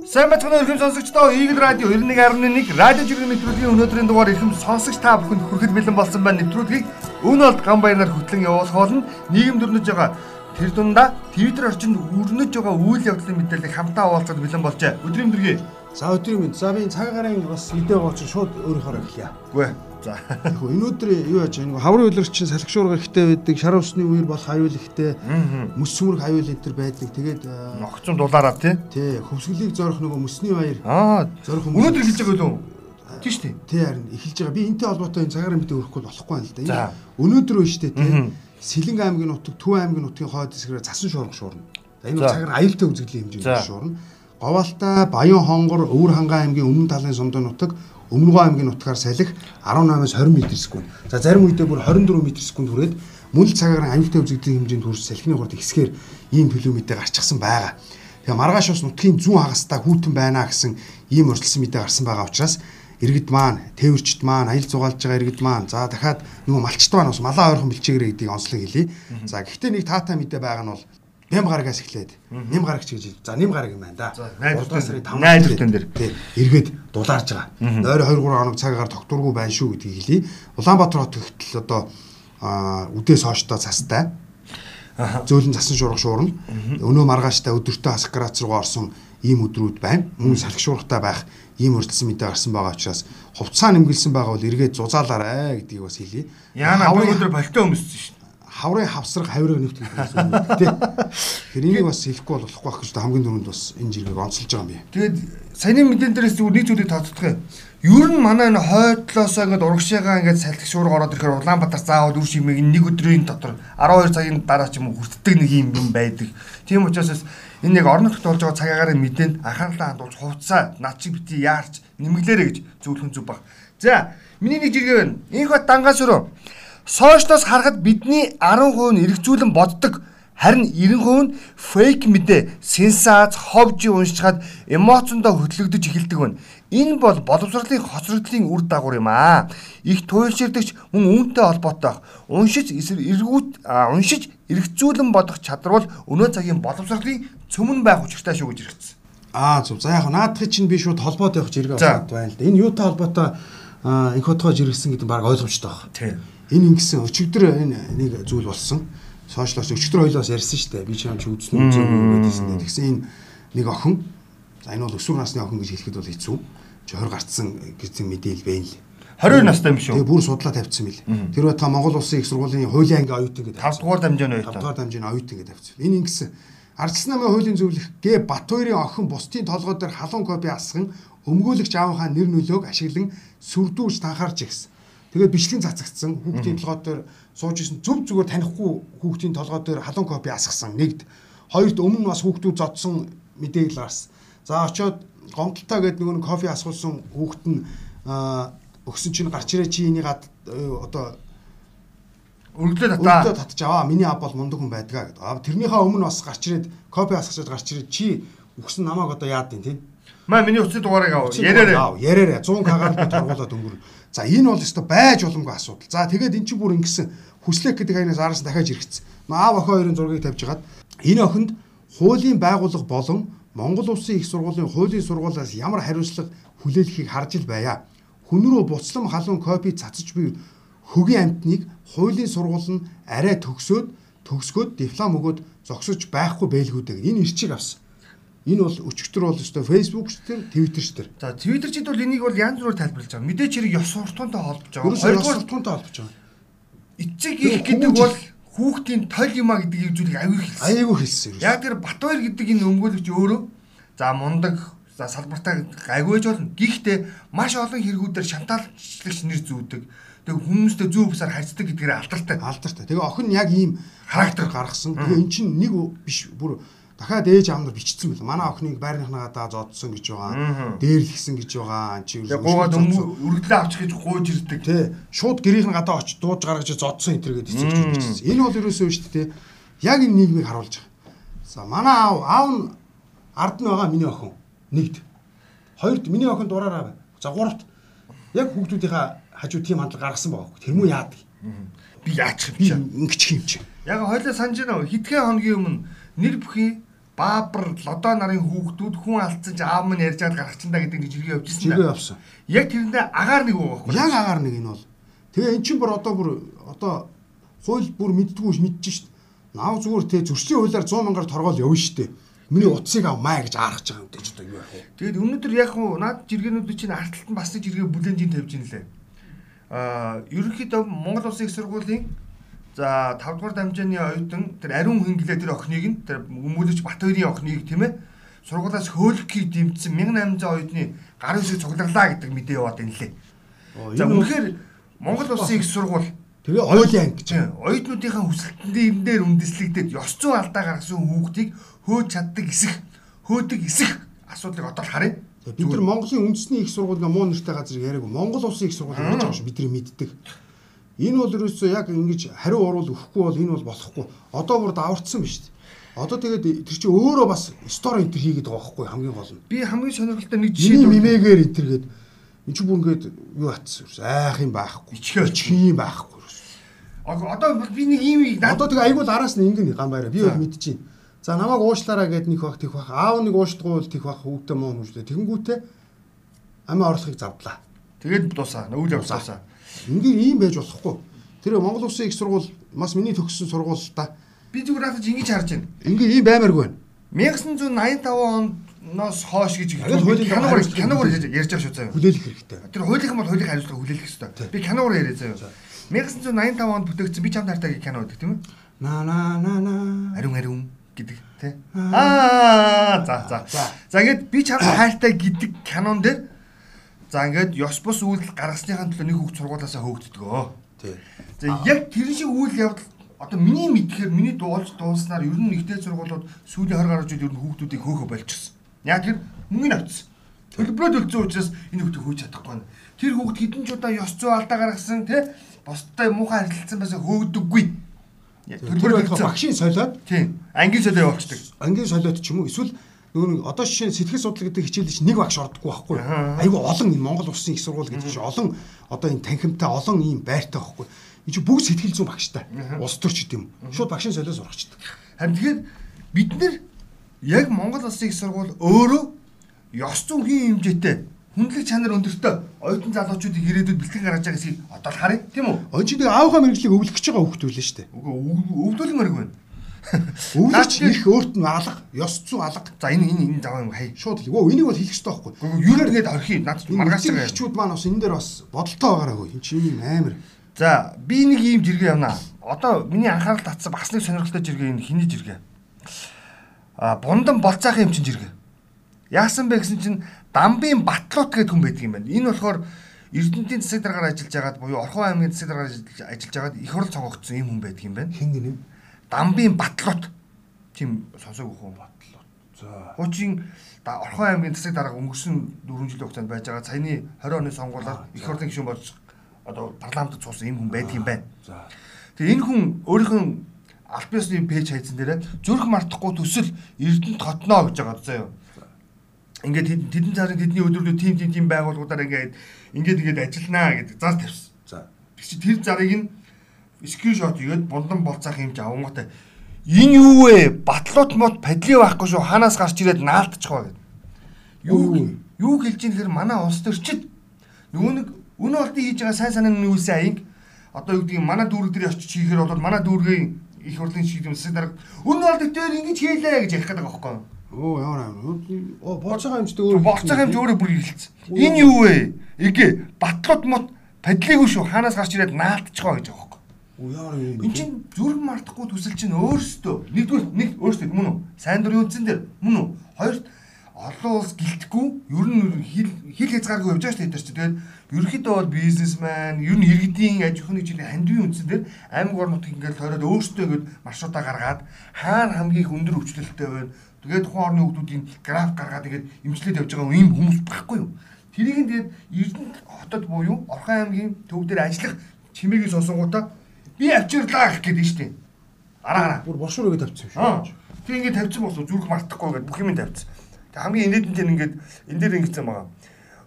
Сайн бацхан өрхөм сонсогчдоо Eagle Radio 91.1 радио жиргэн нэвтрүүлгийн өнөөдрийн дугаар эрхэм сонсогч та бүхэнд хүрэхэд бэлэн болсон байна. Нэвтрүүлгийг өн олд ган баяраар хөтлөн явуулах болно. Нийгэм дөрнөж байгаа тэр дундаа Twitter орчинд өрнөж байгаа үйл явдлын мэдээллийг хамтаа хуваалцаад бэлэн болжээ. Өдрийн мэдрэг. За өдрийн мэд. За би цаг гарын бас идэ гоч шууд өөрийнхөө эхлэе. Үгүй ээ. За. Тэгэхээр энэ өдөр юу яаж нэг хаврын үйлрэгчин салхишуурга ихтэй байдаг, шар усны үер болох аюул ихтэй, мөс сүмрэг аюул энэ төр байдаг. Тэгээд огцон дулаараа тий. Тий, хөвсгөлийг зорих нөгөө мөсний баяр. Аа, зорих хүмүүс. Өнөөдөр хэлж байгаа юу? Тийш тий. Тий харин эхэлж байгаа. Би энтэй холбоотой энэ цагаарын мэдээ өрөхгүй болохгүй юм л да. Өнөөдөр өөн штэ тий. Сэлэнг аймгийн нутаг, Төв аймгийн нутгийн хойд хэсгээр цасан шуурга шуурна. Энэ цагаар аюултай үзэгдлийн хэмжээнд шуурна. Говаалтай, Баян хонгор, Өвөр хангаан аймгийн өмнө талын сумдын нутаг Өмнөгөө аймгийн нутгаар салхи 18-аас 20 м секунд. За зарим үедээ бүр 24 м секунд хүрээд мөн л цагаар аюултай үзэгдлийн хэмжээнд хүрч салхины хурд ихсгээр ийм төлөв мэдээ гарчихсан байгаа. Тэгээ маргааш ус нутгийн зүүн хагастай хүүтэн байна гэсэн ийм өрсөлдсөн мэдээ гарсан байгаа учраас иргэд маань, тээвэрчд маань, аялал зугаалж байгаа иргэд маань за дахиад нөгөө малчт маань бас малаа ойрхон бэлчээгээрэй гэдгийг онцлог хэлье. За гэхдээ нэг таатай мэдээ байгаа нь бол Нэм гарагаас эхлээд нэм гарагч гэж за нэм гараг юм байна да. 3 сарын 5 найдвартан дээр тий эргээд дулаарж байгаа. Нойр 2 3 хоног цагаар тогтургүй байна шүү гэдгийг хэлье. Улаанбаатар хот гэтэл одоо үдээс хооштой цастай. Зөөлөн засан шуурга шуурна. Өнөө маргааштай өдөртөө хасах градус руу орсон ийм өдрүүд байна. Мөн салхи шуургатай байх ийм өртсөн мэдээ гарсан байгаа учраас хувцас нэмгэлсэн байгаа бол эргээд зузаалаарэ гэдгийг бас хэлье. Яна өдөр болтой өмссөн шүү хаврын хавсраг хаврыг нэвт гэсэн үг тий. Тэгэхээр энийг бас хэлэхгүй болохгүй байх гэж хамгийн түрүүнд бас энэ жиргэг онцолж байгаа юм би. Тэгээд саяны мэдэн дээрээс зүгээр нэг зүйлийг тооцох юм. Ер нь манай энэ хойдлоосоо ингээд урагшаага ингээд салхи шуурга ороод ирэхээр Улаанбаатар заавал үр шимийг нэг өдрийн дотор 12 цагийн дараа ч юм уу хүртдэг нэг юм юм байдаг. Тийм учраас энэ яг орон нутгад болж байгаа цагаагаар мэдээнд анхаарлаа хандуулж хувцаа над чи бити яарч нэмгэлээрэ гэж зөвлөх зүг баг. За миний нэг жиргээ байна. Инх бат дангаас өрөө Сошиалоос харахад бидний 10% нь эргцүүлэн боддог харин 90% нь фейк мэдээ, сенсац, ховжи уншихад эмоцондоо хөтлөгдөж эхэлдэг байна. Энэ бол боловсролын хоцрогдлын үр дагавар юм аа. Их туйлширдагч мөн үүнтэй холбоотой. Уншиж эргүүт уншиж эргцүүлэн бодох чадвар бол өнөө цагийн боловсролын цөмөн байх учиртай шүү гэж хэрэгцсэн. Аа зөв. За яг наадахыг чинь би шууд холбоод явах зэрэг байна л да. Энэ юутай холбоотой инх хотгоо жиргсэн гэдэг нь баг ойлгомжтой байна. Тийм энэ ингэсэн өчигдөр энэ нэг зүйл болсон. Сошиалос өчигдөр хоёлоос ярьсан шүү дээ. Би ч юм чи үзсэн үү гэдсэн. Тэгсэн энэ нэг охин за энэ бол өсвөр насны охин гэж хэлэхэд бол хэцүү. Чи 20 гарцсан гэсэн мэдээлэл байна л. 22 настай юм шүү. Тэгээ бүр судлаа тавьчихсан мэл. Тэр байтга Монгол Улсын их сургуулийн хуулийн анги оюутан гэдэг. 5 дугаар дамжааны оюутан. 5 дугаар дамжааны оюутан гэдэг тавьчихсан. Энэ ингэсэн. Ардчилсан намын хуулийн зөвлөх Г Батбаярын охин бусдын толгой дээр халуун копи асган өмгөөлөгч аавынхаа нэр нөлөөг ашиглан сүрдүүлж танхаарч ирсэн. Тэгээд бичлэг цацагдсан. Хүүхдийн толгой дээр сууж исэн зөв зүгээр танихгүй хүүхдийн толгой дээр халуун копи асгасан. Нэгд. Хоёрт өмнө бас хүүхдүүд зодсон мэдээл гарсан. За очиод гомдолтой гэдэг нөгөө кофе асгуулсан хүүхд нь өгсөн чинь гарч ирээ чи энийг одоо өргөлөө татаа. Өргөлөө татж аваа. Миний аав бол мундаг хүн байдгаа гэдэг. Тэрнийхээ өмнө бас гарч ирээд кофе асгачаад гарч ирээд чи өгсөн намайг одоо яад юм тийм. Маа миний утасны дугаарыг аваа. Яраарэ. Яраарэ. 100 кг торгуулаад өнгөрнө. За энэ бол өстой байж боломгүй асуудал. За тэгээд эн чинь бүр ингэсэн хүслэх гэдэг хаянаас араас дахиад иргэцсэн. Аав охин хоёрын зургийг тавьж хагаад энэ охинд хуулийн байгууллага болон Монгол Улсын их сургуулийн хуулийн сургуулиас ямар хариуцлага хүлээлхийг харж ил байя. Хүн рүү буцлам халуун копи цацаж буй хөгийн амтныг хуулийн сургууль нь арай төгсөөд төгсгөөд диплом өгөөд зогсож байхгүй байлгүйдэг. Энэ ирчиг авсан. Энэ бол өчигдөр бол өстой Facebook ч тэр Twitter ч тэр. За Twitter чид бол энийг бол янз бүрээр тайлбарлаж байгаа. Мэдээч хэрэг ёс суртахуунтай холбож байгаа. Хоёрдугаар суртахуунтай холбож байгаа. Эцэг их гэдэг бол хүүхдийн тол юма гэдэг зүйлийг аягүй хэлсэн. Аягүй хэлсэн. Яг тэр Батбаяр гэдэг энэ өмгөөлөгч өөрөө за мундаг за салбартаа гайгүйж болно. Гэхдээ маш олон хэрэгүүдээр шантаалагч нэр зүүдэг. Тэг хүмүүстэй зүү бусаар харьцдаг гэдгээр алдартай. Алдартай. Тэгээ охин яг ийм характер гаргасан. Тэгээ эн чинь нэг биш бүр дахиад ээж аав нар бичсэн байл. Манай охиныг байрныхнаа даа зодсон гэж байгаа. Дээрлгсэн гэж байгаа. Чи гуугаад өргөдлөө авчих гэж гуйж ирдэг. Тий. Шууд гэрийнх нь гадаа очиж дууж гаргаж зодсон энэ төр гэдэг эцэг бичсэн. Энэ бол ерөөсөө шүү дээ. Яг энэ нийгмийг харуулж байгаа. За манай аав аав нь ард нь байгаа миний охин. Нэгд. Хоёрд миний охин дураараа бай. За гуравт яг хүүхдүүдийнхээ хажуу тийм хандлага гаргасан байгаа. Тэр муу яадаг. Би яачих юм чи. Ингэчих юм чи. Яг хойлоо санаж байна уу? Хитгэн хоногийн өмнө нэр бүхий Баабар лодоо нарын хүүхдүүд хүн алдсан ч аав минь ярьж байгаад гаргачихна гэдэг нэг жиргээ явуулсан. Жиргээ явсан. Яг тэрэндээ агаар нэг байгаа байхгүй. Яг агаар нэг энэ бол. Тэгээ эн чинь бүр одоо бүр одоо хууль бүр мэддггүй мэдчихэж шít. Наав зүгээр те зөрчлийн хуулиар 100 мянгаар торгоол явна штэ. Миний утсыг ав маа гэж аарах байгаа юм дээ ч одоо юу яах вэ? Тэгээд өнөөдөр яг хуу наад жиргэнүүд чинь арталт нь бас нэг жиргээ бүлэнжийн тавьж ин лээ. Аа ерөнхийдөө Монгол Улсын их сургуулийн За 5 дугаар дамжааны оюутан тэр ариун хинглээ тэр охиныг нь тэр өмгөлөж Бат хоёрын охиныг тийм ээ сургуулаас хөөлөхийг дэмжсэн 1800 оюутны гар үсэг цугларлаа гэдэг мэдээ яваад байна лээ. За үнэхээр Монгол улсын их сургууль тэгээ оюутан анги гэж оюутнуудынхаа хүсэлтэн дээр үндэслэгдээд ёс зүйн алдаа гаргасан хүүхдийг хөөж чаддаг эсэх хөөдөг эсэх асуудлыг одоо л харъя. Бид нар Монголын үндэсний их сургууль муу нэртэй газар яриаг Монгол улсын их сургууль гэж байгаа шүү бидний мэддэг. Энэ бол ерөөсөө яг ингэж хариу уруул өгөхгүй бол энэ бол болохгүй. Одоо бүр даварцсан биз дээ. Одоо тэгээд тэр чинь өөрөө бас стори энтер хийгээд байгаа байхгүй хамгийн гол нь. Би хамгийн сонирхолтой нэг жишээ мимэгээр энтергээд энэ чинь бүр ингээд юу атсан айх юм байхгүй. Ичхээ юм байхгүй. Одоо би нэг юм одоо тэгээ айгуул араас нь ингэн гам байраа. Би бол мэдчихээн. За намайг уушлаараа гэд нэг баг тех баг. Аав нэг уушлдгуул тех баг хүүхдээ муу хүмүүжлээ. Тэгэнгүүтээ амиа орлохыг завдлаа. Тэгээд дуусаа. Нүүл явсаасаа. Ингээ ийм байж болохгүй. Тэр Монгол Улсын их сургууль бас миний төгссөн сургууль та. Би зүгээр хатаж ингэж харж байна. Ингээ ийм баймааргүй байна. 1985 оноос хоош гэж киногоор киногоор ярьж байгаа шүү заяа. Хүлээлгэх хэрэгтэй. Тэр хуулийн бол хуулийн хариуцлага хүлээлгэх хэрэгтэй. Би киногоор яриа заяа. 1985 онд бүтээгдсэн би чамд хайртай кино гэдэг тийм үү? На на на на. Ариун ариун гэдэг тий. Аа за за. За ингээд би чамд хайртай гэдэг кинон дээр За ингээд ёс бус үйлдэл гаргасныхаа төлөө нэг хүүхд сургуулаасаа хөөгддгөө. Тий. За яг тэр шиг үйл явдал одоо миний мэдхээр миний дуулж дууснаар ер нь нэгтэй сургуулиуд сүүлийн 20 гаруй жил ер нь хүүхдүүдийг хөөхө болчихсон. Яг тэр мөнгөний авцсан. Төлбөрөд өлцсөн учраас энэ хүүхдийг хөөж чадахгүй байна. Тэр хүүхд хэдэн ч удаа ёс зүй алдаа гаргасан тий бостой муухай харилцсан байсан хөөгдөггүй. Төлбөрөд багшийн солиод тий ангийн солиод явуулдаг. Ангийн солиод ч юм уу эсвэл нөгөө одоо жишээ нь сэтгэл судлал гэдэг хичээлд чинь нэг багш ордоггүй байхгүй. Айгу олон энэ Монгол Улсын их сургууль гэдэг чинь олон одоо энэ танхимтай олон ийм байртай байхгүй. Энэ чинь бүгд сэтгэл зүйн багштай. Улс төрч гэдэг юм. Шууд багшийн солиос сурахчдаг. Харин тэгэхээр бид нэр яг Монгол Улсын их сургууль өөрөө ёс зүйн хэмжээтэй хүндлэг чанар өндөртэй оюутан залуучуудыг ирээдүйд бэлтгэн гаргаж байгаа гэдгийг одоо л харъя тийм үү? Он чинь аавынхаа мэрэгжлийг өвлөх гэж байгаа л шүү дээ. Өвлүүлмээр байна. Өвлөж их өөрт нь алга, ёс зүй алга. За энэ энэ энэ заваа юм хай. Шууд л. Өө энийг бол хэлэх хэрэгтэй байхгүй. Юу нэр гээд орхи над маргааш байгаа. Хичүүд маань бас энэ дээр бас бодолтой байгаараа хөө. Энд чинь амар. За би нэг ийм жиргээ явнаа. Одоо миний анхаарал татсан бас нэг сонирхолтой жиргээ энэ хиний жиргээ. А бундан болцаахын юм чин жиргээ. Яасан бэ гэсэн чинь Дамбын Батлуут гэдэг хүн байдаг юм байна. Энэ болохоор Эрдэнэтийн засаг дараагаар ажиллаж байгаад буюу Орхон аймгийн засаг дараагаар ажиллаж байгаад их хурл цогцсон юм хүн байдаг юм байна. Хин гинэ? Дамбын Батлуут тийм сонсоогүй хүн Батлуут. За. Хуучин Орхон аймгийн засаг дарга өнгөрсөн 4 жилийн хугацаанд байж байгаа саяны 20 оны сонгуулиар их хурлын гишүүн болж одоо парламентд цуусан юм хүн байдаг юм байна. За. Тэгээ энэ хүн өөрийнх нь аль биесны пэйж хайцсан дээрээ зүрх мартахгүй төсөл Эрдэнэт хотноо гэж байгаа заяа. Ингээд тэдэн цаарын тэдний өдрүүдэд тим тим тим байгууллагуудаар ингээд ингээд ингээд ажилланаа гэдэг зар тавьсан. За. Тэр чи тэр зарыг нь скриншот игээд бундан болцаах юм чи авангуутай. Энэ юу вэ? Батлуут мод падли байхгүй шүү. Ханаас гарч ирээд наалтчихва гэд. Юу юу хэлж ийн гэхээр манай улс төрчид нөгөө нэг өнөө олдын хийж байгаа сайн санааны үйлсээ аянг одоо юу гэдгийг манай дүүрэг дээр очиж хийхээр бол манай дүүргийн их хурлын шиг юм засаг дарга өнөө олдын дээр ингэж хийлээ гэж ярих гэдэг байгаа юу? Оо ямар амар. Оо болцоо хэмжтэй өөр. Болцоо хэмж өөрөө бүр хэлсэн. Энэ юу вэ? Эгэ батлууд мод падлигүй шүү. Хаанаас гарч ирээд наалтчихоо гэж байгаа Яар юм бэ? Энд чинь зүрх мартахгүй төсөл чинь өөрөөсөө нэгдүгээр нэг өөрөөсөө мөн үү? Сайн дурын үндсэн дээр мөн үү? Хоёрт олон улс гэлтэхгүй ер нь хил хил хязгааргүй явж байгаа шүү дээ. Тэгээд ерөнхийдөө бол бизнесмен, ер нь иргэдийн аж ахуйн жилийн хандивын үндсэн дээр аймаг орнууд ингээд тойроод өөрөөсөө ингээд маршрутаа гаргаад хаана хамгийн өндөр өвчлөлттэй байна. Тэгээд тухайн орны хүмүүсийн граф гаргаад ингээд имжлээд явж байгаа юм хүмүүс байхгүй юу? Тэрийг нь тэгээд Эрдэнэт хотод буюу Орхон аймгийн төв дээр ажиллах чимээгийн сонсонгуудаа Би авчирлаа гэх гэдэг нь шүү дээ. Араа араа. Бүр бошуур өгөө тавьчихсан шүү. Тэг ингээд тавьчихсан болсон зүрх мартахгүй гэдэг бүх юм тавьчихсан. Тэг хамгийн инээдэн чинь ингээд энэ дээр ингэсэн байгаа.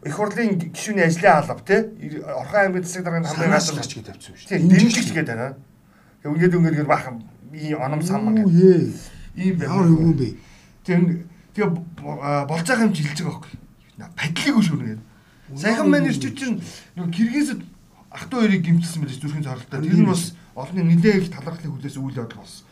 Их хурлын гишүүний ажлын алба тий Орхон аймгийн засаг дарганы хамгийн газар гэж тавьчихсан шүү. Тий дэмжигч гэдэг байна. Тэг ингээд ингээд баахан ийм оном сан ман гэдэг. Ийм байна. Ямар юм бэ? Тэгээ тэгээ болж байгаа юм чи хэлж байгаа байхгүй. Падлыг шүрнэ. Саяхан маань ирч чинь нөгөө Киргизд ах トゥ хоёрыг гимтсэн мэлж зүрхийн царалтай. Тэр нь бас олонний нэлээд их талархлын хүлээс үйл явдал болсон.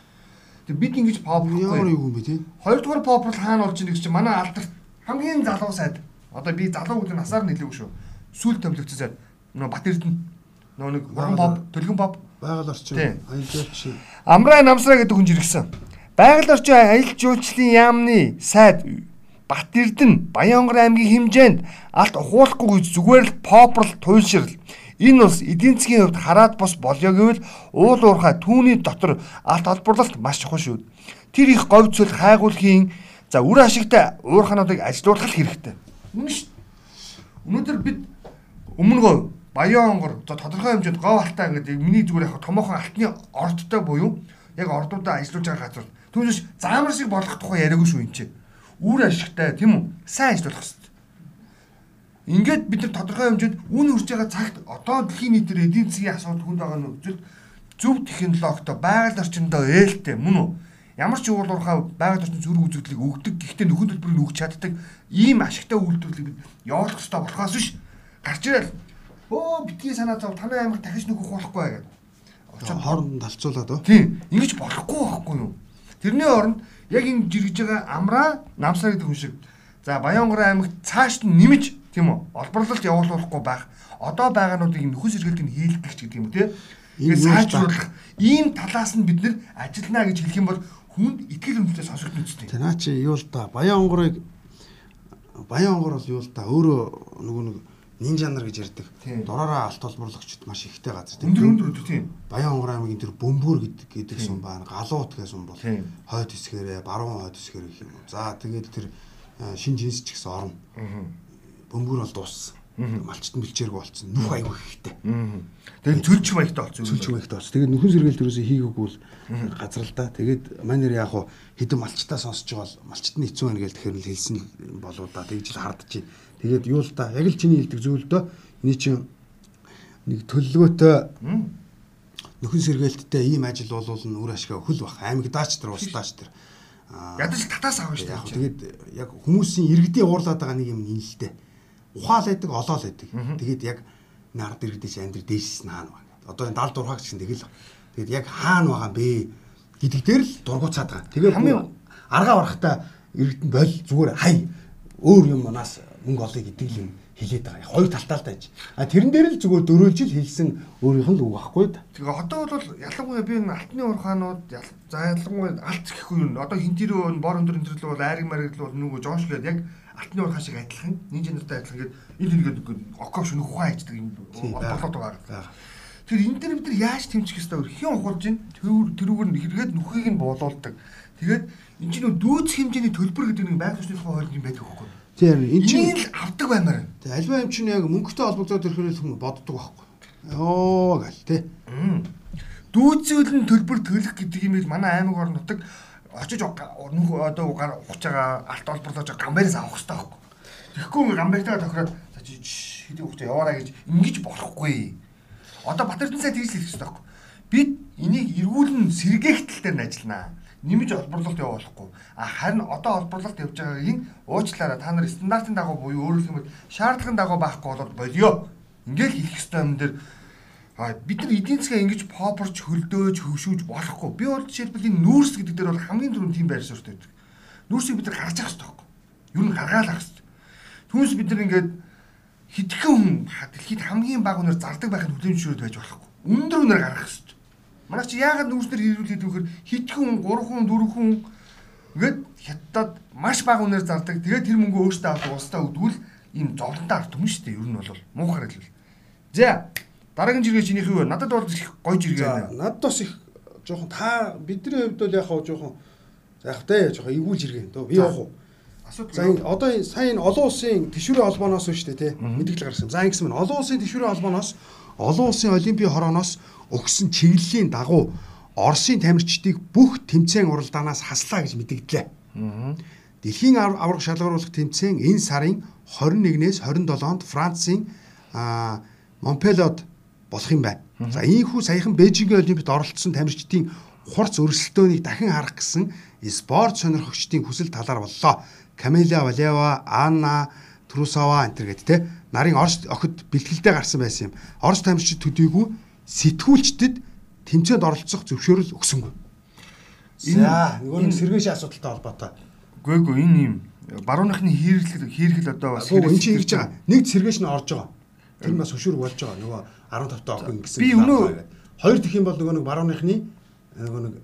Тэгээ бид ингэж попрохгүй. Ямар юу юм бэ тий? Хоёрдугаар попл хаана болж байгаа гэж чинь манай алдарт хамгийн залуу сайд. Одоо би залуу гэдэг насаар нэлээгүй шүү. Сүүл томлогдсон сайд. Нөгөө Бат Эрдэнэ нөгөө нэг уран pop, төлгөн pop байгаль орчин аялалч. Амраа намсраа гэдэг хүн жиргсэн. Байгаль орчин аялал жуулчлалын яамны сайд Бат Эрдэнэ Баянгор аймгийн хэмжээнд алт ухуулахгүй зүгээр л попрал туйлширл Энэ улс эдийн засгийн хувьд хараад бос болё гэвэл уул уурхай түүний дотор алт олборлолт маш чухал шүү. Тэр их говь цөл хайгуулхийн за үр ашигтай уурхануудыг ажилуулах хэрэгтэй. Үнэн шүү. Өнөөдөр бид өмнө гоо баян онгор за тодорхой хэмжээнд говь алтаа гэдэг миний зүгээр яг томоохон алтны ордтой буюу яг ордуудаа ажиллаж байгаа газар. Түүнээс заамар шиг болох тухай яриаггүй шүү энэ чинь. Үр ашигтай тийм үү? Сайн ажиллах хэрэгтэй. Ингээд бид нар тодорхой хэмжээнд үн үрж байгаа цагт одоо дэлхийн нийтээр эдийн засгийн асуудал хүнд байгаа нөхцөлд зөв технологитой байгаль орчиндөө ээлтэй мөн үү? Ямар ч уул уурхай байгаль орчин зүрх үзэгдлийг өгдөг гэхдээ нөхөн төлбөрийг өгч чаддаг ийм ашигтай үйлдвэрлэлийг бид явуулах хэрэгтэй болохоос биш гарч ирэл өө битгий санаа зов танай аймаг дахиж нөхөх болохгүй гэдэг. Очоод хооронд талцуулаад оо. Тийм. Ингэж болохгүй байхгүй юу? Тэрний оронд яг энэ жиргэж байгаа амраа намсаа гэдэг хүн шиг за Баянгор аймагт цааш нь нэмж тийм үү? Олборлолт явуулахгүй байх. Одоо байгаануудыг нөхөс сэргэлтийг хийлгэх гэдэг юм тий. Тэгээд сайжруулах ийм талаас нь бид нэр ажиллана гэж хэлэх юм бол хүнд итгэл үнэлтэд сонсогдно үстэй. Тэ наа чи юу л да баян онгорыг баян онгор бол юу л да өөрөө нөгөө нэг нинжа нар гэж ярьдаг. Дураараа алт олборлогчд маш ихтэй газар тийм. Өндөр өндөр тийм. Баян онгор аймгийн тэр бөмбөр гэдэг гэдэг сум байна. Галуут гэсэн сум бол хойд хэсгээрээ баруун хойд хэсгээр гэх юм. За тэгээд тэр шин жинс ч гэсэн орно. Бөмбөр бол дууссан. Малчт бэлчээргүй болцсон. Нүх аягүй ихтэй. Тэгээд цөлч маягтай болцсон. Цөлч маягтай болцсон. Тэгээд нөхөн сэргээл төрөөсөө хийгээгүй л газар л да. Тэгээд манер яг хуу хэдэн малчтаа сонсож байгаа бол малчтны хэцүү байна гэж тэгэхээр л хэлсэн болоо да. Тэгж л хардчих. Тэгээд юу л да. Яг л чиний хэлдэг зүйл дөө. Эний чинь нэг төлөвлөгөөтэй нөхөн сэргээлттэй ийм ажил болвол үр ашиг хөл бах. Аймагдаач тэр устаач тэр. Ядаж татаас авах шүү дээ. Тэгээд яг хүмүүсийн иргэдийн уурлаад байгаа нэг юм нэлэлтэй ухаал байдаг, олоол байдаг. Тэгээд яг нард иргэдэж амьдр дээшс нь хаана байна. Одоо энэ 70 дурхаг чинь тэгэл. Тэгээд яг хаана байгаа бэ гэдэг дээр л дургуцаад байгаа. Тэгээд хамгийн аргаа барахтаа иргэдэн бол зүгээр хай өөр юм манаас мөнгө олъё гэдэг юм хилээд байгаа. Хоёр талтаа л тааж. А тэрэн дээр л зүгээр дөрөөлж л хэлсэн өөрийнх нь л үг байхгүй да. Тэгээ одоо бол ялангуяа би энэ алтны урхаанууд за ялангуяа алт гэхгүй юм. Одоо хинтэрөө бор өндөр өндөр л бол айраг мариг л бол нүгөө жонш гээд яг алтны урхаа шиг адилхан нинж нартай адилхан гээд энэ хэлгээд окош нүх ухаан хийдэг юм болоод байгаа. Тэр энэ дээр бид нар яаж тэмцэх ёстой вэ? Хэн ухуулж ийн тэрүүгээр нь хэрэгэд нүхийг нь буулуулдаг. Тэгээд энэ чинь дүүц хэмжээний төлбөр гэдэг нэг байгаль орчны тухай хууль юм байдаг юу? Тийм энэ чинь авдаг баймаар. Тэг альва юм чинь яг мөнгөтэй холбогдоод ирэхээр хүн боддог байхгүй. Йоо гал тий. Дүүцүүлэн төлбөр төлөх гэдэг юм ил манай аймаг орн нутаг очиж нүх одоо ухаж байгаа алт олборлож гамбайраас авах хэрэгтэй байхгүй. Тэгэхгүй гамбайтаа тохироод хэдийн хугацаа яваараа гэж ингэж болохгүй. Одоо Батэрдэн сайд хийж хэлэх хэрэгтэй байхгүй. Бид энийг эргүүлэн нь ажилланаа. Нэмж олборлолт явуулахгүй. А харин одоо олборлолт явж байгаагийн уучлаарай та нар стандартын дагуу буюу өөрөөр хэлбэл шаардлагын дагуу байхгүй болоод болио. Ингээл хийх хэрэгтэй юм дээр А бид нар эдийн засгаа ингэж попорч хөлдөөж хөвшүүж болохгүй. Би бол жишээлбэл энэ нүүрс гэдэг дээр бол хамгийн түрүүнд тийм байр суурьтай байдаг. Нүүрсийг бид нар гаргаж авах хэрэгтэй байхгүй. Юу н гаргаал авах хэрэгтэй. Түүнээс бид нар ингээд хитгэн хүн дэлхийд хамгийн бага үнээр зардаг байхын хүлэмжшүүрээд байж болохгүй. Өндөр үнээр гаргах хэрэгтэй. Манай чи яагаад нүүрснэр хэрүүлээд вөхөр хитгэн хүн 3 хүн 4 хүн ингээд хятадд маш бага үнээр зардаг. Тэгээд тэр мөнгөө өөртөө авах устаа өгдгүүл ийм зовлонтой арт юм шүү дээ. Ер нь бол муухай хэлбэл. За Дараагийн жиргээ чинийх юу? Надад бол их гоё жиргээ байна. Надад бас их жоохон та бидний хувьд бол яг хаа жоохон яг тэ жоохон эвгүй жиргээ. Төө би явах уу? За одоо сайн олон улсын тэшүүрийн холбооноос шүү дээ тий. Мэдээлэл гаргасан. За ингэсэн мэн олон улсын тэшүүрийн холбооноос олон улсын олимпийн хорооноос өгсөн чиглэлийн дагуу Оросын тамирчдыг бүх тэмцээн уралдаанаас хаслаа гэж мэдэгдлээ. Дэлхийн аврах шалгаруулах тэмцээн энэ сарын 21-ээс 27-нд Францын Монпелиод болох юм байна. За ийхүү саяхан Бээжингийн олимпиад оролцсон тамирчдын хурц өрсөлдөөнийг дахин харах гэсэн спорт сонирхогчдын хүсэл талаар боллоо. Камила Валева, Анна Трусава гэдэг те нарын Орос охид бэлтгэлтэй гарсан байсан юм. Орос тамирчид төдийгүй сэтгүүлчдэд тэмцээнд оролцох зөвшөөрөл өгсөнгүй. За нөгөө нэг сэргээшийн асуудалтай холбоотой. Гүй гүй энэ юм барууныхны хийрэл хийрэл одоо бас энэ чинь ингэж байгаа. Нэг сэргээш нь орж байгаа. Тэр бас хөшүүрэг болж байгаа. Нөгөө 15 таа охин гэсэн. Би өнөө хоёр дэх юм бол нөгөө нэг барууныхны нөгөө нэг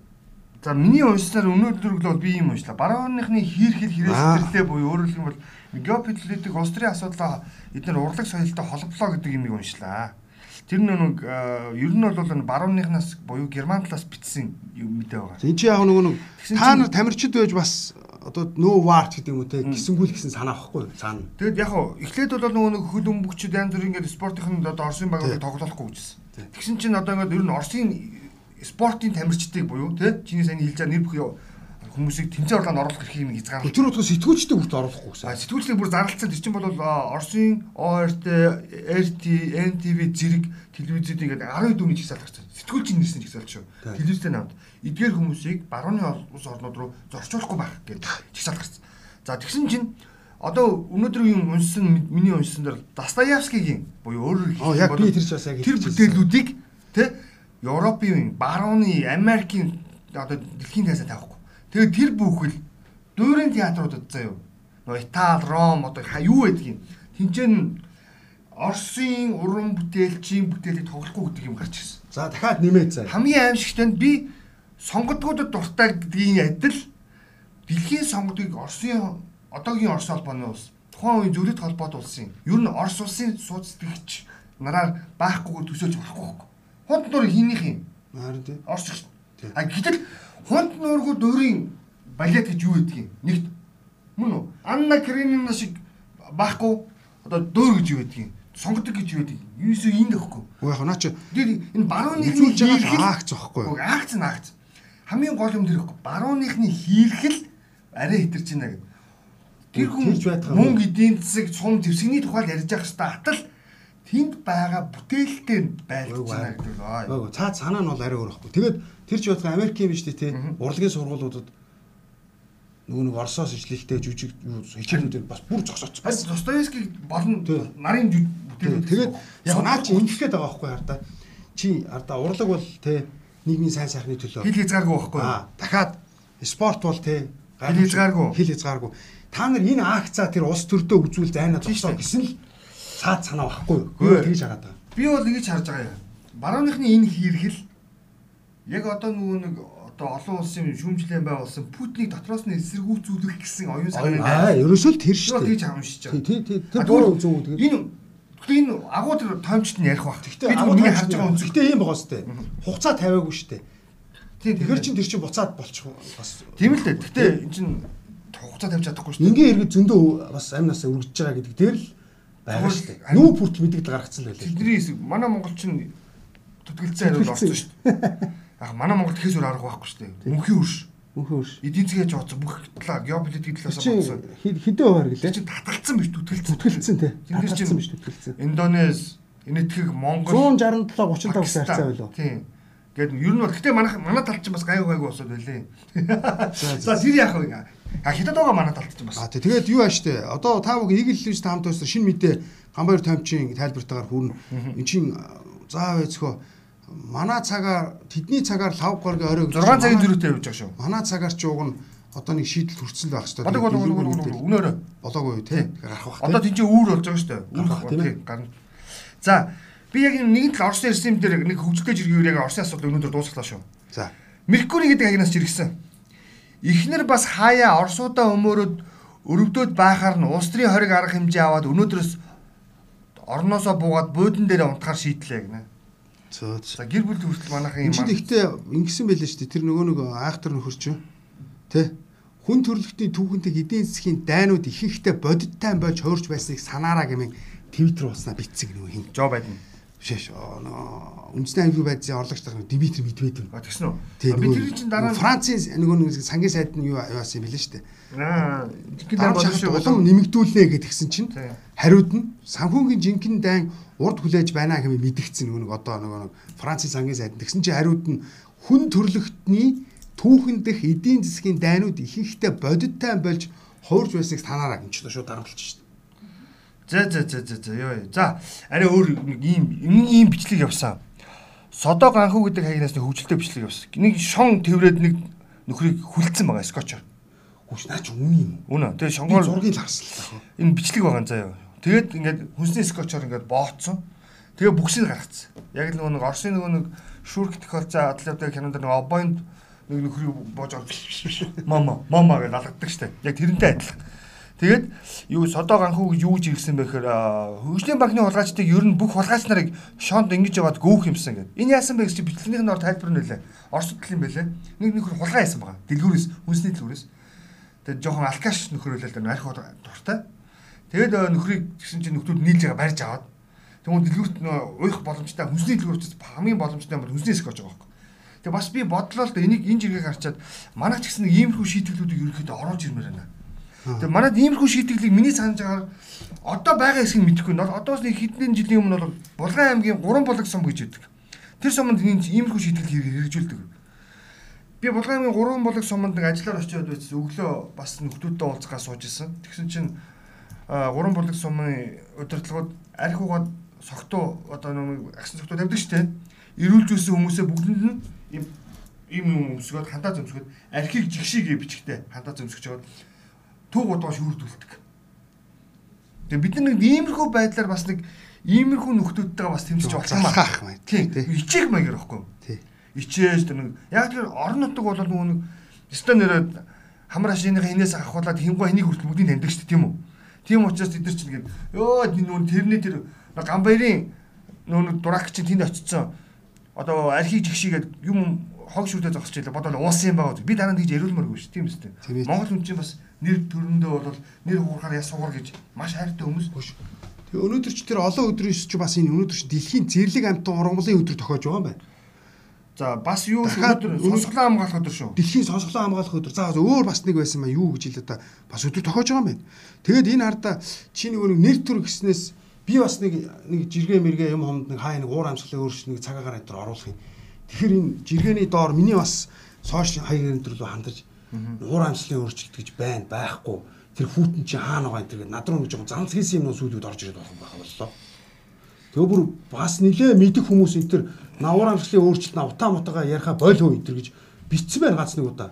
За миний уншсаар өнөөдөр л бол би юм уншлаа. Барууныхны хийрхэл хэрэгсэлтэй буюу өөрөөр хэлбэл геополитик Австрийн асуудлаа эдгээр урлаг соёлтой холболоо гэдэг юмыг уншлаа. Тэр нэг ер нь бол барууныхнаас буюу герман талаас бичсэн юм мэдээ байгаа. Энд чи яг нөгөө та нар тамирчид байж бас одоо нөө варт гэдэг юм уу те гисэнгүүл гэсэн санаа авахгүй цаана. Тэгэд яг хуу эхлээд бол нөгөө нэг хөл өмгчд янз бүр ингээд спортын одоо Оросын багуудыг тоглохгүй гэжсэн. Тэгсэн чинь одоо ингээд ер нь Оросын спортын тамирчдыг буюу тий чиний сайн хэлж байгаа нэр бүхий хүмүүсийг тэмцээн орлоонд оруулах эрхийг нэг хязгаарлах. Тэр утгаас сэтгүүлчдэг хүрт оруулахгүй гэсэн. А сэтгүүлчдийг бүр зарлцсан тэр чинь бол Оросын ОРТ, RT, NTV зэрэг телевизүүд ингээд 12 дүүний чигсаал гарсан. Сэтгүүлчийн нэрсэн чигсаал шүү. Телевизтэй намд эдгээр хүмүүсийг барууны улс орнууд руу зорчуулахгүй байх гэдэг чигсаал гарсан. За тэгсэн чинь одоо өнөөдөр юм уншсан миний уншсан дээр Достоевскигийн буюу өөрөөр хэлбэл тэр бүтээлүүдийг тий Европын барууны Америкийн одоо дэлхийн тайсаа тавихгүй. Тэгээд тэр бүхэл дуурин театруудад заяа. Нөгөө Итали, Ром одоо юу байдгийг тэнцэн Оросын уран бүтээлчийн бүтээлийг тоглохгүй гэдэг юм гарч ирсэн. За дахиад нэмээд заа. Хамгийн аимшигтай нь би сонгодгуудад дуртай гэдгийн адил дэлхийн сонгодгийг Оросын одоогийн Орос холбооны улс тухайн үеийн зөвлөлт холбоот улсын ер нь Орос улсын сууц сэтгэгч нараар баахгүйгээр төсөөлж болохгүй. Хунт нуур хийнийх юм. Харин тий. Орч. А гэтэл Хонд нуургуу дөрийн балет гэж юу гэдгийг нэгт мөн үү? Анна Каренина шиг бахгүй одоо дөр гэж юу гэдгийг сонгодог гэж юу гэдэг. Юусо энэ гэхгүй. Уу яг наа чи энэ барууныхны хийлгэж байгаа акц واخхгүй. Уу акц наакц. Хамгийн гол юм тэрхгүй. Барууныхны хийлгэл арай хитэрч байна гэдэг. Тэр хүн мөнгө эдийн засаг цум зэвсэгний тухай ярьж явах хэрэгтэй. Атал тэнд байгаа бүтээлтэй байлж байна гэдэг л. Цаад санаа нь бол арай өөр байхгүй. Тэгээд тэр ч бодох Америкийн биш тий урлагийн сургуулиудад нөгөө нэг Оросоос ижлэлтэй жүжиг хичээлүүдээр бас бүр зогсооч. Бас Достоевский болон нарын бүтээлүүд. Тэгээд яг наа чи ингэхэд байгаа байхгүй хар та. Чи арда урлаг бол тий нийгмийн сайн сайхны төлөө хил хязгааргүй байхгүй. Дахиад спорт бол тий хил хязгааргүй. Хил хязгааргүй. Та нар энэ акцаа тэр улс төрдөө үзүүл зайнаа зогсоо гэсэн л цаад санаа байхгүй юу? Тэгж хараад байгаа. Би бол ингэж харж байгаа юм. Барууныхны энэ хийрхэл яг одоо нөгөө нэг одоо олон улсын шүүмжлэн байгуулсан Путинийг дотроос нь эсэргүүцүүлэх гэсэн оюун санаа аа ерөөсөө л тэр шүү дээ. Тэгж хамшиж байгаа. Тий, тий, тэр дуу зөв тэгээд энэ Гэхдээ энэ агуу тэр тоомчт нь ярих бах. Гэхдээ агуу нэг харж байгаа. Гэхдээ ийм байгаа сте. Хугацаа тавиагүй штэ. Тийм тэгэхээр чин тэр чин буцаад болчих бас. Тийм л дээ. Гэхдээ эн чин хугацаа тавьж чадахгүй штэ. Ингээ эргэж зөндөө бас амнасаа үргэж байгаа гэдэг дээр л байгаа шүү дээ. Нүү бүртэл мэдэгдэл гаргацсан байлээ. Тэдний хэсэг манай монголчин төтгөлцөн хариул орсон шүү дээ. Яг манай Монгол тэхээс өөр арга байхгүй шүү дээ. Мөнхийн үрш. Мөнхийн үрш. Эдийн засгийн жооц бүх талаа геополитик талаас бодсон. Хэдэн хуваар гэлээ? Чи татгалцсан биш төтгөлцөн. Төтгөлцөн тий. Татгалцсан биш төтгөлцөн. Индонез, Энэтхэг, Монгол 167 35 харьцаа байлоо. Тийм. Гэт ер нь бол гэтээ манай манай талд чинь бас гайгүй гайгүй босоод байлээ. За тэр яах вэ? А хятад байгаа манай талд чинь бас. А тэгээд юу ааш те. Одоо та бүхэн Eagle News таамт байсан шинэ мэдээ Гамбайр таймчийн тайлбартаагаар хүрнэ. Эн чин заав эцгөө манай цагаар тэдний цагаар лав горгийн орой 6 цагийн зөрүүтэй явж байгаа шүү. Манай цагаар ч уг нь одоо нэг шийдэл хүрсэн байх хэрэгтэй. Бодог болог болог өнөөрөө болоогүй те. Гарах бах. Одоо тийч үүр болж байгаа шүү. Үүр гарна. За би яг нэгэн тал Оросны режим дээр нэг хөгжөлтэй жиргээр яг Оросын асуудал өнөөдөр дуусглаа шүү. За. Меркури гэдэг агнаас жиргсэн. Эхнэр бас хаяа Оросуудаа өмөрөөд өрөвдөд байхаар нь улс төрийн хориг арга хэмжээ аваад өнөөдрөөс орноосоо буугаад буудан дээр унтахаар шийдлээ гэнэ. Зөө. За гэр бүл хүртэл манайхан юм. Чи ихтэй ингэсэн байлээ шүү дээ. Тэр нөгөө нэг айхтар нөхөрч? Тэ? Хүн төрөлхтний түүхэнтэй эдийн засгийн дайнууд их ихтэй бодиттай болж хуурж байсныг санаараа гэмээр Твиттер ууснаа битцэг нөгөө хин. Жо байдна. Бишээш. Үндэсний аймгийн байдлын орлогч тарах Димитр Медведев. А тэгсэн үү? Би тэр чинь дараа Францын нөгөө нэг сангийн сайд нь юу яасан юм бэлээ шүү дээ. Аа, жинхэнэ бодсон улам нэмэгдүүлнэ гэдгсэн чинь хариуд нь санхүүгийн жинхэнэ дайн урд хүлээж байна хэмээн мэдгдсэн нөгөө нэг одоо нөгөө нэг Францын сангийн сайд. Тэгсэн чинь хариуд нь хүн төрлөختний түүхэн дэх эдийн засгийн дайнууд ихэнхдээ бодиттай болж хуурж байсныг танаараа энэ ч шууд дарамтлж шээ. За за за за за ёо. За арай өөр нэг ийм ийм бичлэг явсан. Содоо ганхуу гэдэг хаягнаас нэг хөвгөлтэй бичлэг явсан. Нэг шон тэврээд нэг нөхрийг хүлцэн байгаа скотчор. Хүч наач үнэн юм. Үнэ. Тэгээ шонгоор зургийг харсан. Энэ бичлэг байгаа заяа. Тэгээд ингээд хүнсний скотчор ингээд бооцсон. Тэгээ бүксийг гаргацсан. Яг л нөгөө нэг Оросын нөгөө нэг шүүрх тохиолцоо атлантик кинонд нэг обойнд нэг нөхрийг боож мама мама гэж алгаддаг штэ. Яг тэрнтэй адилхан. Тэгээд юу содоо ганхуу гэж юу гэж ирсэн бэ гэхээр хөгжлийн банкны хулгайчдыг ер нь бүх хулгайч нарыг шоонд ингэж яваад гөөх юмсан гэдэг. Энэ яасан бэ гэж бичлэгнийх нь ор тайлбар нь нөлөө. Орос хөтөл юм байлээ. Нэг нөхөр хулгай яасан байгаа. Дэлгүүрээс хүнсний дэлгүүрээс. Тэгээд жоохон алкаш нөхөр үлээл дээ арх дуртай. Тэгээд нөхрийг гэсэн чинь нөхдүүд нийлж байгаа барьж аваад тэгвэл дэлгүүрт уйх боломжтой хүнсний дэлгүүрт хамгийн боломжтой юм бол хүнсний хэсэг гэж байгаа байхгүй. Тэгээ бас би бодлоо л да энийг энэ жиргэг харчаад манай ч гэсэн нэг иймэрхүү шийдвэрлүүдийг ерөнхийдөө оруулж ирмээр байна. Тэгээ манайд иймэрхүү шийдвэрлийг миний санаж байгаагаар одоо байгаа хэсгийг мэдэхгүй нь одоос нэг хэдэн жилийн өмнө бол Булган аймгийн 3 булаг сум гэж байдаг. Тэр суманд энэ иймэрхүү шийдвэрлийг хэрэгжүүлдэг. Би Булган аймгийн 3 булаг суманд нэг ажиллаар очиод байсан. Өглөө бас нөхдүүдтэй уулзгаа сууж исэн. Тэгсэн чинь 3 булаг сумын удирдлагууд архиугаад согтуу одоо нэг агсан согтуу тавьдаг шүү дээ. Ирүүлж байсан хүмүүсээ бүгдэнд нь ийм юм өмсгөөд хандаа зөмсгөөд архийг жигшиг бичгтэй хандаа зөмсгөж жагаад төв удаа шүүрдүүлдэг. Тэгээ бид нар нэг иймэрхүү байдлаар бас нэг иймэрхүү нөхдүүдтэйгээ бас тэмцэж болох юм аа. Тийм. Ичээг маягаар байхгүй юу? Тийм. Ичээж тэр нэг яг тэр орон нутаг бол нөгөө нэг өстө нэрээд хамар хашиных хинээс авахуулаад хингуй хэнийг хүртэл бүгдийг таньдаг шүү дээ тийм үү? Тийм учраас тэд нар чинь ингээд ёо нүүн тэрний тэр гамбайрын нүүн дурак чинь тэнд очицсан одоо архийг жигшигээд юм хог шүрдээ зогсож байлаа бодоод уусан юм байгаа. Би дараа нь тэгж яриулмааргүй шүү тийм үстэй. Монгол хүн чинь бас нэр төрөндөө бол нэр хуурахаар ясуугаар гэж маш хайртай хүмүүс. Тэгээ өнөөдөр ч тэр олон өдрөөс ч бас энэ өнөөдөр ч дэлхийн зэрлэг амтан ургамлын өдөр тохиож байгаа юм байна. За бас юу өнөөдөр сонсголоо хамгаалах өдөр шүү. Дэлхийн сонсголоо хамгаалах өдөр. За өөр бас нэг байсан маа юу гэж хэлээ та бас өдөр тохиож байгаа юм байна. Тэгээд энэ хардаа чи нэг нэр төр гэснээс би бас нэг нэг жиргээ мэргээ юм хомд нэг хаа нэг уур амьсгалын өөрчлөлт нэг цагаагаар энэ төр оруулах юм. Тэгэхээр энэ жиргээний доор миний бас сошиал хаяг энэ төр рүү хандаж уур амьсгалын өөрчлөлт гэж байна байхгүй. Тэр хүүтэн чи хаана байгаа энэ тэр над руу нэг жоохон занц хийсэн юм уу сүйдүүд орж ирээд болох юм байна боллоо. Тэгээ бүр бас нилээ мэдих хүмүүс энэ тэр навуур амьсгалын өөрчлөлт на утаа мутагаа яриха болов энэ тэр гэж битсэн байна гац нэг удаа.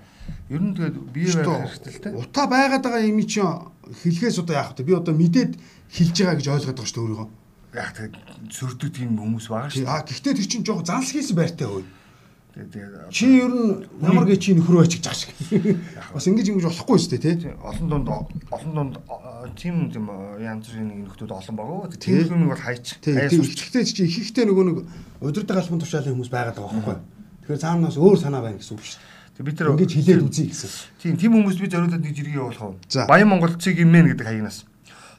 Ер нь тэгээд бие байх хэрэгтэй л те. Утаа байгаад байгаа юм чи хэлхээс одоо яах вэ? Би одоо мэдээд хэлж байгаа гэж ойлгоод байгаа шүү дээ өөрийгөө. Яг тэгээд сөрдөг тийм хүмүүс байгаа шүү. Аа гэхдээ тэр чинь жоохон занс хийсэн байртай хөөе. Тэгээд чи ер нь ямар гээ чи нөхрөө ачиж байгаа шиг. Бас ингэж ингэж болохгүй шүү дээ тий. Олон дунд олон дунд тийм тийм янз бүрийн нөхдүүд олон байгаа. Тийм хүмүүс бол хайч. Тийм үлчгтэй чи ихэнхдээ нөгөө нэг удирдаг албан тушаалын хүмүүс байгаад байгаа байхгүй. Тэгэхээр цаанаас өөр санаа байна гэсэн үг шүү дээ. Бид тэр ингэж хилээд үзье гэсэн. Тийм тийм хүмүүс би зориулаад нэг жиргээ явуулах уу. Баян Монгол цэг юм мэн гэдэг хаягнаас.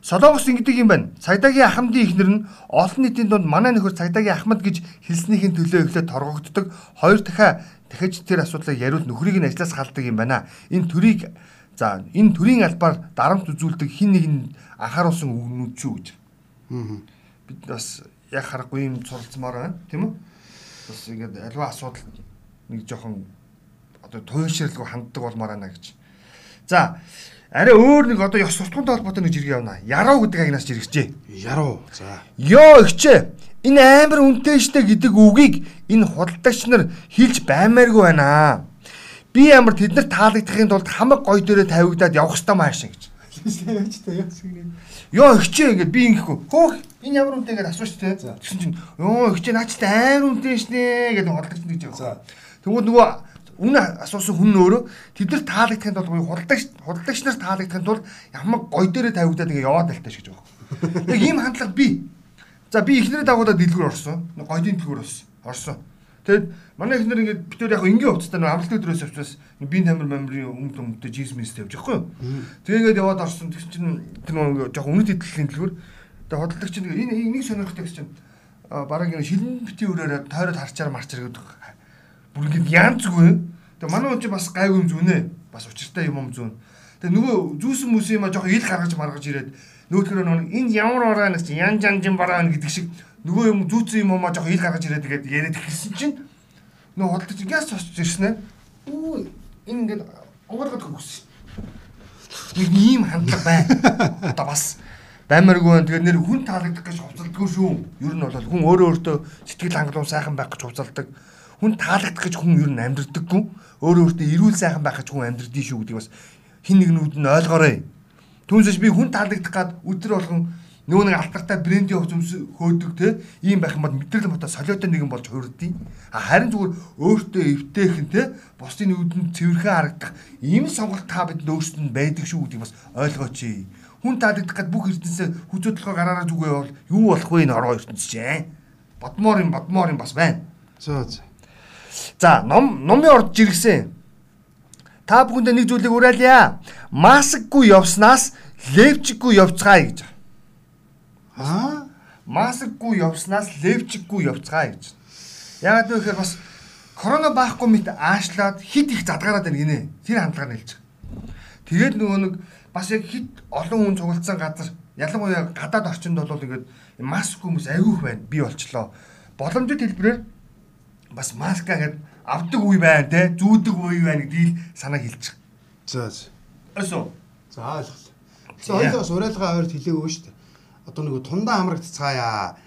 Солонгос ингэдэг юм байна. Цагдаагийн ахмадын ихнэр нь олон нийтийн дунд манай нөхөр цагдаагийн ахмад гэж хэлснийхин төлөө эхлээд торгогддог. Хоёр дахиад дахиж тэр асуудлыг яриул нөхрийг нь ажлаас халдаг юм байна. Энэ төрийг за энэ төрийн албаар дарамт үзүүлдэг хин нэг нь анхааруулсан үгнүүд ч үү гэж. Аа. Бид бас яг харахгүй юм суралцмаар байна, тийм үү? Бас ингээд альва асуудал нэг жоохон одоо туйлширлгүй ханддаг болмоор байна гэж. За Арай өөр нэг одоо ёс суртахуунтай холбоотой нэг жиргээ явна. Яруу гэдэг агнаас жиргэжээ. Яруу. За. Йоо ихчээ. Энэ амар үнэтэй штэ гэдэг үгийг энэ худалдагч нар хэлж баймааргүй байна. Би ямар тэднэр таалагдахын тулд хамаг гой дээрээ тавигдаад явах ёстой маашин гэж. Йоо ихчээ ингээд би ингэхгүй. Хөөх энэ ямар үнэтэй гэдээ асууж штэ. Тэгсэн чинь ёо ихчээ наачтай амар үнэтэй шнэ гэдэг худалдагч нэг гэж яваа. Тэгвэл нөгөө Үнэ асуусан хүн өөрөө тэд нар таалагдахын тулд буюу худалдагч худалдагч нар таалагдахын тулд ямар гой дээрээ тавигдаад ингээ яваад байлтай шүү гэж байгаа. Яг ийм хандлага би. За би ихнэрээ дагуулад дэлгүүр орсон. Гойдын дэлгүүр орсон. Орсон. Тэгэд манай ихнэр ингээд битээр яг энгийн хувцастай амралт өдрөөс авчраас би тамир мамрын өмд өмдөө жизмэс тавьж байхгүй юу. Тэгээд яваад орсон. Тэгсэн чинь тэр нэг жоох үнэт идэлхийн дэлгүүр. Тэгээд худалдагч нэг сонирхолтой гэсэн чинь бараг энэ шилэн бити өрөөрөө тойроод харчаар марчаар гэдэг бүр ингэ янз зүгээр. Тэгээ манай хүн чинь бас гайгүй юм зүүнэ. Бас учиртай юм юм зүүн. Тэгээ нөгөө зүүсэн мүс юм а жоохон ил гаргаж маргаж ирээд нөгөөдгөрөө нөгөө энэ ямар ороо нэг чинь ян жан жин бараа гэдэг шиг нөгөө юм зүүцэн юм уу жоохон ил гаргаж ирээд тэгээд яриад эхэлсэн чинь нөө худалдаж газ цосч ирсэн ээ. Үу энэ ингээд онгоргод хөгсөн. Нэг ийм хандлага байна. Одоо бас баймаргүй байна. Тэгээд нэр хүн таалагдах гэж хувцалдаггүй шүү. Ер нь бол хүн өөрөө өөртөө сэтгэл хангалуун сайхан байх гэж хувцалдаг. Хүн таалагдах гэж хүн ер нь амьдрдаггүй. Өөрөө өөртөө эрүүл сайхан байх гэж хүн амьдрдгийг шүү гэдгийг бас хин нэгнүүд нь ойлгоорой. Түүнээс би хүн таалагдах гад өдөр болгон нөгөө нэг алтартай брендийн хувц өмс хөөдөг те ийм байх юм бол мэдрэл мото солиотой нэгэн болж хуурдیں۔ А харин зүгээр өөртөө эвтэйхэн те бусдын нүдэнд цэвэрхэн харагдах ийм сонголт та бид өөрсдөнд байдаг шүү гэдгийг бас ойлгооч. Хүн таалагдах гад бүх эрдэнэсээ хүчтэй толгой гараараа зүгээ бол юу болох вэ энэ ороо ертөнц чинь? Бодмоор юм бодмоор юм бас байна. За за. За ном номын орж иргсэн. Та бүхэндээ нэг зүйлийг уриалъя. Маскгүй явснаас левчггүй явцгаая гэж. Аа? Маскгүй явснаас левчггүй явцгаая гэж. Яагаад вэ гэхээр бас корона баахгүй мэт аашлаад хит их задгаараад байна гинэ. Тэр хандлагаар нэлж. Тэгээд нөгөө нэг бас яг хит олон хүн цуглдсан газар ялангуяа гадаад орчинд бол ингээд маск хүмүүс айгүйх байна. Би болчлоо. Боломжит хэлбэрээр бас маска гэдэг авдаг үе байна те зүүдэг үе байна гэдгийг санаа хэлчих. За за. Өсөө. За ойлголоо. Хоёулаа бас уриалгаа хоёрт хэлээгүй шүү дээ одоо нөгөө тундаа хамрагдцгаая.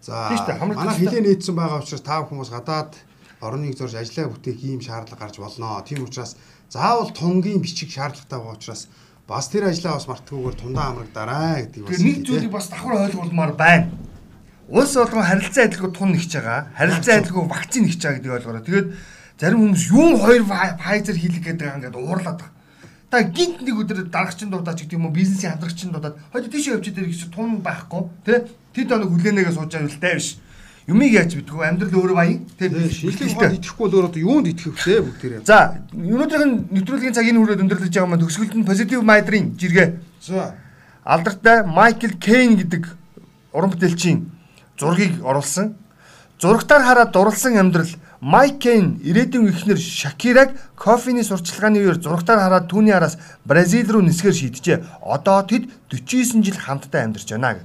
За манай хилээ нээсэн байгаа учраас та хүмүүс гадаад орныг зорж ажиллаа бүтээх ийм шаардлага гарч болно. Тийм учраас заавал тунгийн бичиг шаардлагатай байгаа учраас бас тэр ажлаа бас мартахгүйгээр тундаа амрагдаарай гэдэг бас нэг зүйлийг бас давхар ойлгуулмаар байна. Улс болгон харилцаа адилгүй тун нэгж байгаа. Харилцаа адилгүй вакцин нэгж байгаа гэдгийг ойлгоорой. Тэгээд зарим хүмүүс юм хоёр Pfizer хийлэг гэдэг ингээд уурлаад байгаа. Та гинт нэг өдөр дарагчин дуудаад ч гэдэг юм уу бизнесийн хамтрагчин дуудаад хойд тийш явж дээр гэж тун байхгүй тий Тэд оног хүлээнээгээ сууж байгаа үлтэй биш. Юмыг яаж мэдгүй амьдрал өөрөө баян тий шилдэг хол идэхгүй бол өөрөө юунд итгэх вэ бүгдээрээ. За өнөөдрийн нэвтрүүлгийн цагийн хүрээд өндөрлөж байгаа маань төгсгөлд нь позитив майдрын жиргээ. За алдартай Майкл Кейн гэдэг уран бүтээлчийн зургийг оруулсан. Зурагтаар хараад дурлсан амьдрал Майк Кейн ирээдүйн эхнэр Шакираг кофений сурчлагын үеэр зурагтаар хараад түүний араас Бразил руу нисгэр шийджээ. Одоо тэд 49 жил хамтдаа амьдарч байна гэв.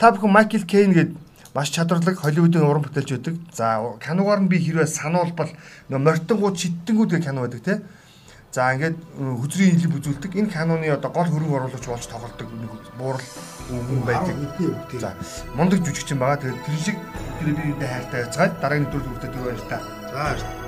Та бүхэн Майкл Кейн гээд маш чадварлаг Холливуудын уран бүтээлч байдаг. За киногаар нь би хэрвээ сануулбал нөө мортонгууд шиддэнгүүд гэх кино байдаг те. За ингээд хүзрийн хэлб үзүүлдэг. Энэ киноны одоо гол хөрөнгө оруулагч болж тоглодог нэг буурал хүн байдаг. За мундаг жүжигчин байгаа. Тэгээд тэр шиг тэр биедээ хайртай байцгаад дараагийн нэвтрүүлэг хүртэл тэр баяр та. За